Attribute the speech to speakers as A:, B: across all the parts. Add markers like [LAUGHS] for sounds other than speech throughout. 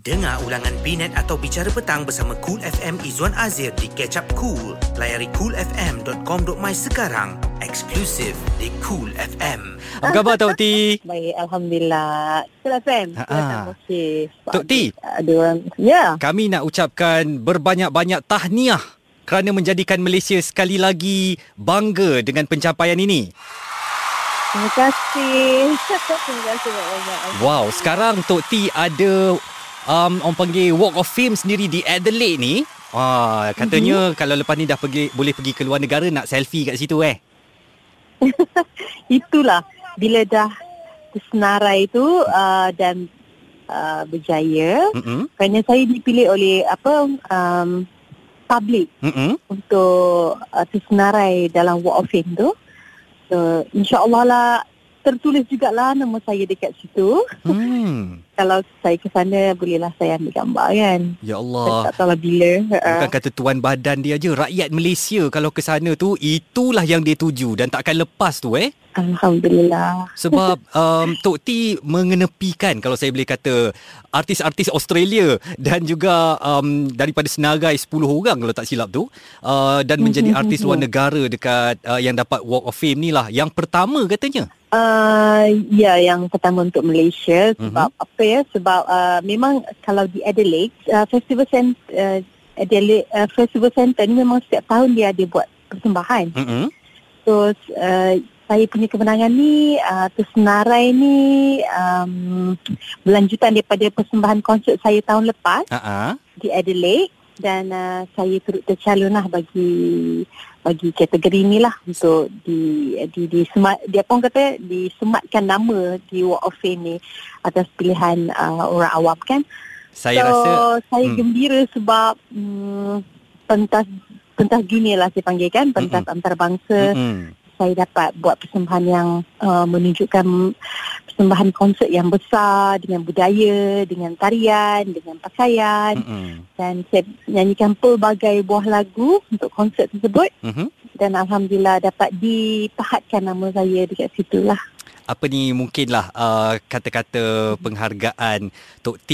A: Dengar ulangan Binet atau Bicara Petang bersama Cool FM Izwan Azir di Catch Up Cool. Layari coolfm.com.my sekarang. Eksklusif di Cool FM.
B: Apa khabar Tok T?
C: Baik, Alhamdulillah. Cool FM.
B: Ha,
C: Cool
B: ha.
C: FM, Okey.
B: Tok T.
C: Ada orang. Ya.
B: Kami nak ucapkan berbanyak-banyak tahniah kerana menjadikan Malaysia sekali lagi bangga dengan pencapaian ini.
C: Terima kasih. [LAUGHS] Terima kasih banyak-banyak.
B: Wow, sekarang Tok T ada um, orang panggil Walk of Fame sendiri di Adelaide ni. Ah, katanya mm-hmm. kalau lepas ni dah pergi boleh pergi ke luar negara nak selfie kat situ eh. [LAUGHS]
C: Itulah. Bila dah tersenarai itu uh, dan uh, berjaya.
B: Mm-mm.
C: Kerana saya dipilih oleh apa um, public
B: Mm-mm.
C: untuk uh, tersenarai dalam Walk of Fame tu. So, insyaAllah lah tertulis jugalah nama saya dekat situ.
B: Hmm. [LAUGHS]
C: Kalau saya ke sana, bolehlah saya ambil gambar kan.
B: Ya
C: Saya
B: Allah.
C: tak tahu lah bila.
B: Bukan
C: Uh,
B: kata tuan badan dia je Rakyat Malaysia Kalau ke sana tu Itulah yang dia tuju Dan takkan lepas tu eh
C: Alhamdulillah.
B: Sebab [LAUGHS] um, Tok T mengenepikan Kalau saya boleh kata Artis-artis Australia Dan juga um, Daripada senarai 10 orang Kalau tak silap tu uh, Dan menjadi artis luar negara Dekat uh, Yang dapat Walk of Fame ni lah Yang pertama katanya
C: Uh, ya, yang pertama untuk Malaysia sebab
B: Mhm.
C: apa ya? Sebab uh, memang kalau di Adelaide, uh, Festival Center, uh, Adelaide uh, Festival Center ni memang setiap tahun dia ada buat persembahan.
B: Mm-mm.
C: So uh, saya punya kemenangan ni uh, tersenarai ni um, berlanjutan daripada persembahan konsert saya tahun lepas
B: Ha-ha.
C: di Adelaide dan uh, saya turut tercalon lah bagi bagi kategori ni lah untuk di di di semat dia orang kata disematkan nama di Walk of Fame ni atas pilihan uh, orang awam kan.
B: Saya
C: so,
B: rasa
C: saya
B: hmm.
C: gembira sebab um, pentas pentas dunia lah saya panggil kan pentas
B: Mm-mm.
C: antarabangsa
B: Mm-mm.
C: saya dapat buat persembahan yang uh, menunjukkan persembahan konsert yang besar dengan budaya, dengan tarian, dengan pakaian
B: Mm-mm.
C: dan saya nyanyikan pelbagai buah lagu untuk konsert tersebut
B: Mhm.
C: dan alhamdulillah dapat dipahatkan nama saya dekat situ lah.
B: Apa ni mungkinlah uh, kata-kata penghargaan Tok T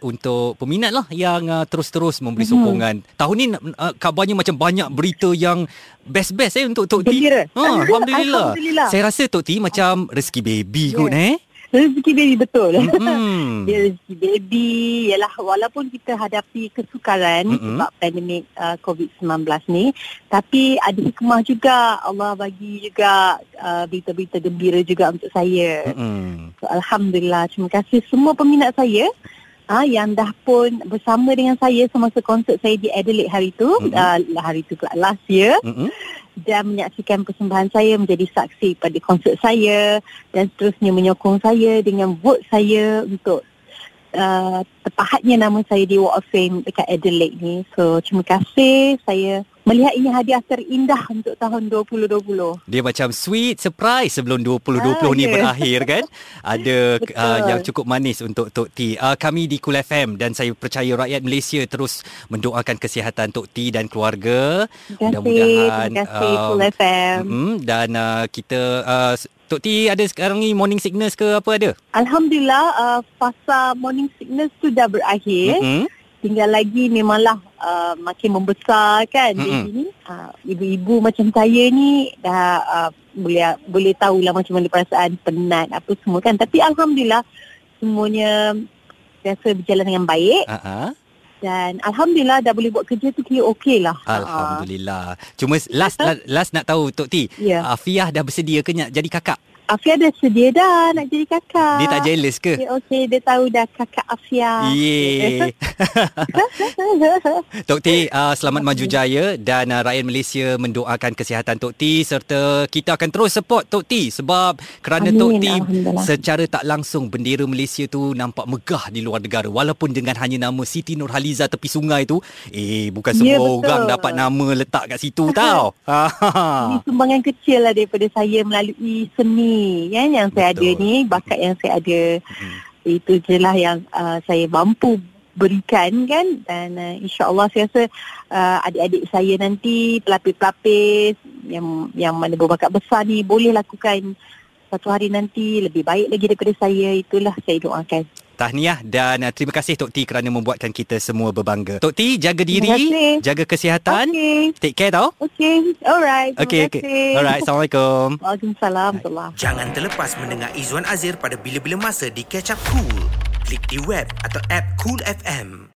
B: untuk peminat lah yang uh, terus-terus memberi
C: Mhm.
B: sokongan. Tahun ni uh, kabarnya macam banyak berita yang best-best eh untuk Tok T. Ha, alhamdulillah.
C: Alhamdulillah.
B: Saya rasa Tok T macam rezeki baby
C: Ya.
B: kot eh.
C: Rezeki baby betul.
B: Hmm.
C: Dia rezeki baby Yalah walaupun kita hadapi kesukaran
B: Mm-mm.
C: Sebab pandemik uh, COVID-19 ni Tapi ada hikmah juga Allah bagi juga uh, Berita-berita gembira juga untuk saya
B: Mm-mm.
C: so, Alhamdulillah Terima kasih semua peminat saya uh, Yang dah pun bersama dengan saya Semasa konsert saya di Adelaide hari tu
B: Mm-mm.
C: uh, Hari tu pula last year
B: Mm-mm.
C: Dan menyaksikan persembahan saya menjadi saksi pada konsert saya dan seterusnya menyokong saya dengan vote saya untuk uh, terpahatnya nama saya di Walk of Fame dekat Adelaide ni. So terima kasih saya melihat ini hadiah terindah untuk tahun 2020.
B: Dia macam sweet surprise sebelum 2020
C: Ah,
B: ni
C: ya.
B: berakhir kan. [LAUGHS] Ada
C: Betul.
B: uh, yang cukup manis untuk Tok T. Uh, kami di Cool FM dan saya percaya rakyat Malaysia terus mendoakan kesihatan Tok T dan keluarga.
C: Terima kasih,
B: Mudah-mudahan,
C: terima kasih
B: um,
C: Full FM.
B: Mm-hmm. Dan uh, kita uh, Tok T ada sekarang ni morning sickness ke apa ada?
C: Alhamdulillah uh, fasa morning sickness tu dah berakhir.
B: Mm-hmm.
C: tinggal lagi memanglah uh, makin membesar kan
B: Mm-mm.
C: baby ni. Uh, ibu-ibu macam saya ni dah uh, boleh boleh tahulah macam mana perasaan penat apa semua kan. Tapi alhamdulillah semuanya biasa berjalan dengan baik
B: Uh-huh.
C: dan alhamdulillah dah boleh buat kerja tu kira okey lah.
B: Alhamdulillah. Cuma last last, last nak tahu Tok T.
C: Uh, ya.
B: Afiah dah bersedia ke nak jadi kakak?
C: Afia dah sedia dah nak jadi kakak.
B: Dia tak jealous ke?
C: Okey, okey dia tahu dah kakak Afia.
B: Yeay. [LAUGHS] Tok T, uh, selamat maju jaya dan uh, rakyat Malaysia mendoakan kesihatan Tok T serta kita akan terus support Tok T sebab kerana
C: Amin,
B: Tok T secara tak langsung bendera Malaysia tu nampak megah di luar negara walaupun dengan hanya nama Siti Nurhaliza tepi sungai tu eh bukan semua
C: Ya, betul.
B: orang dapat nama letak kat situ tau. [LAUGHS]
C: Ini sumbangan kecil lah daripada saya melalui seni kan yang saya ada
B: Betul.
C: ni, bakat yang saya ada.
B: Hmm.
C: Itu je lah yang uh, saya mampu berikan kan dan uh, insyaAllah saya rasa uh, adik-adik saya nanti pelapis-pelapis yang yang mana berbakat besar ni boleh lakukan satu hari nanti lebih baik lagi daripada saya itulah saya doakan
B: Tahniah dan uh, terima kasih Tok T kerana membuatkan kita semua berbangga. Tok T jaga diri, jaga kesihatan.
C: Okey.
B: Take care tau.
C: Okey. Alright. Terima
B: okey.
C: kasih.
B: Alright, Assalamualaikum. [LAUGHS]
C: Waalaikumsalam.
A: Jangan terlepas mendengar Izwan Azir pada bila-bila masa di Catch Up Cool. Klik di web atau app Cool FM.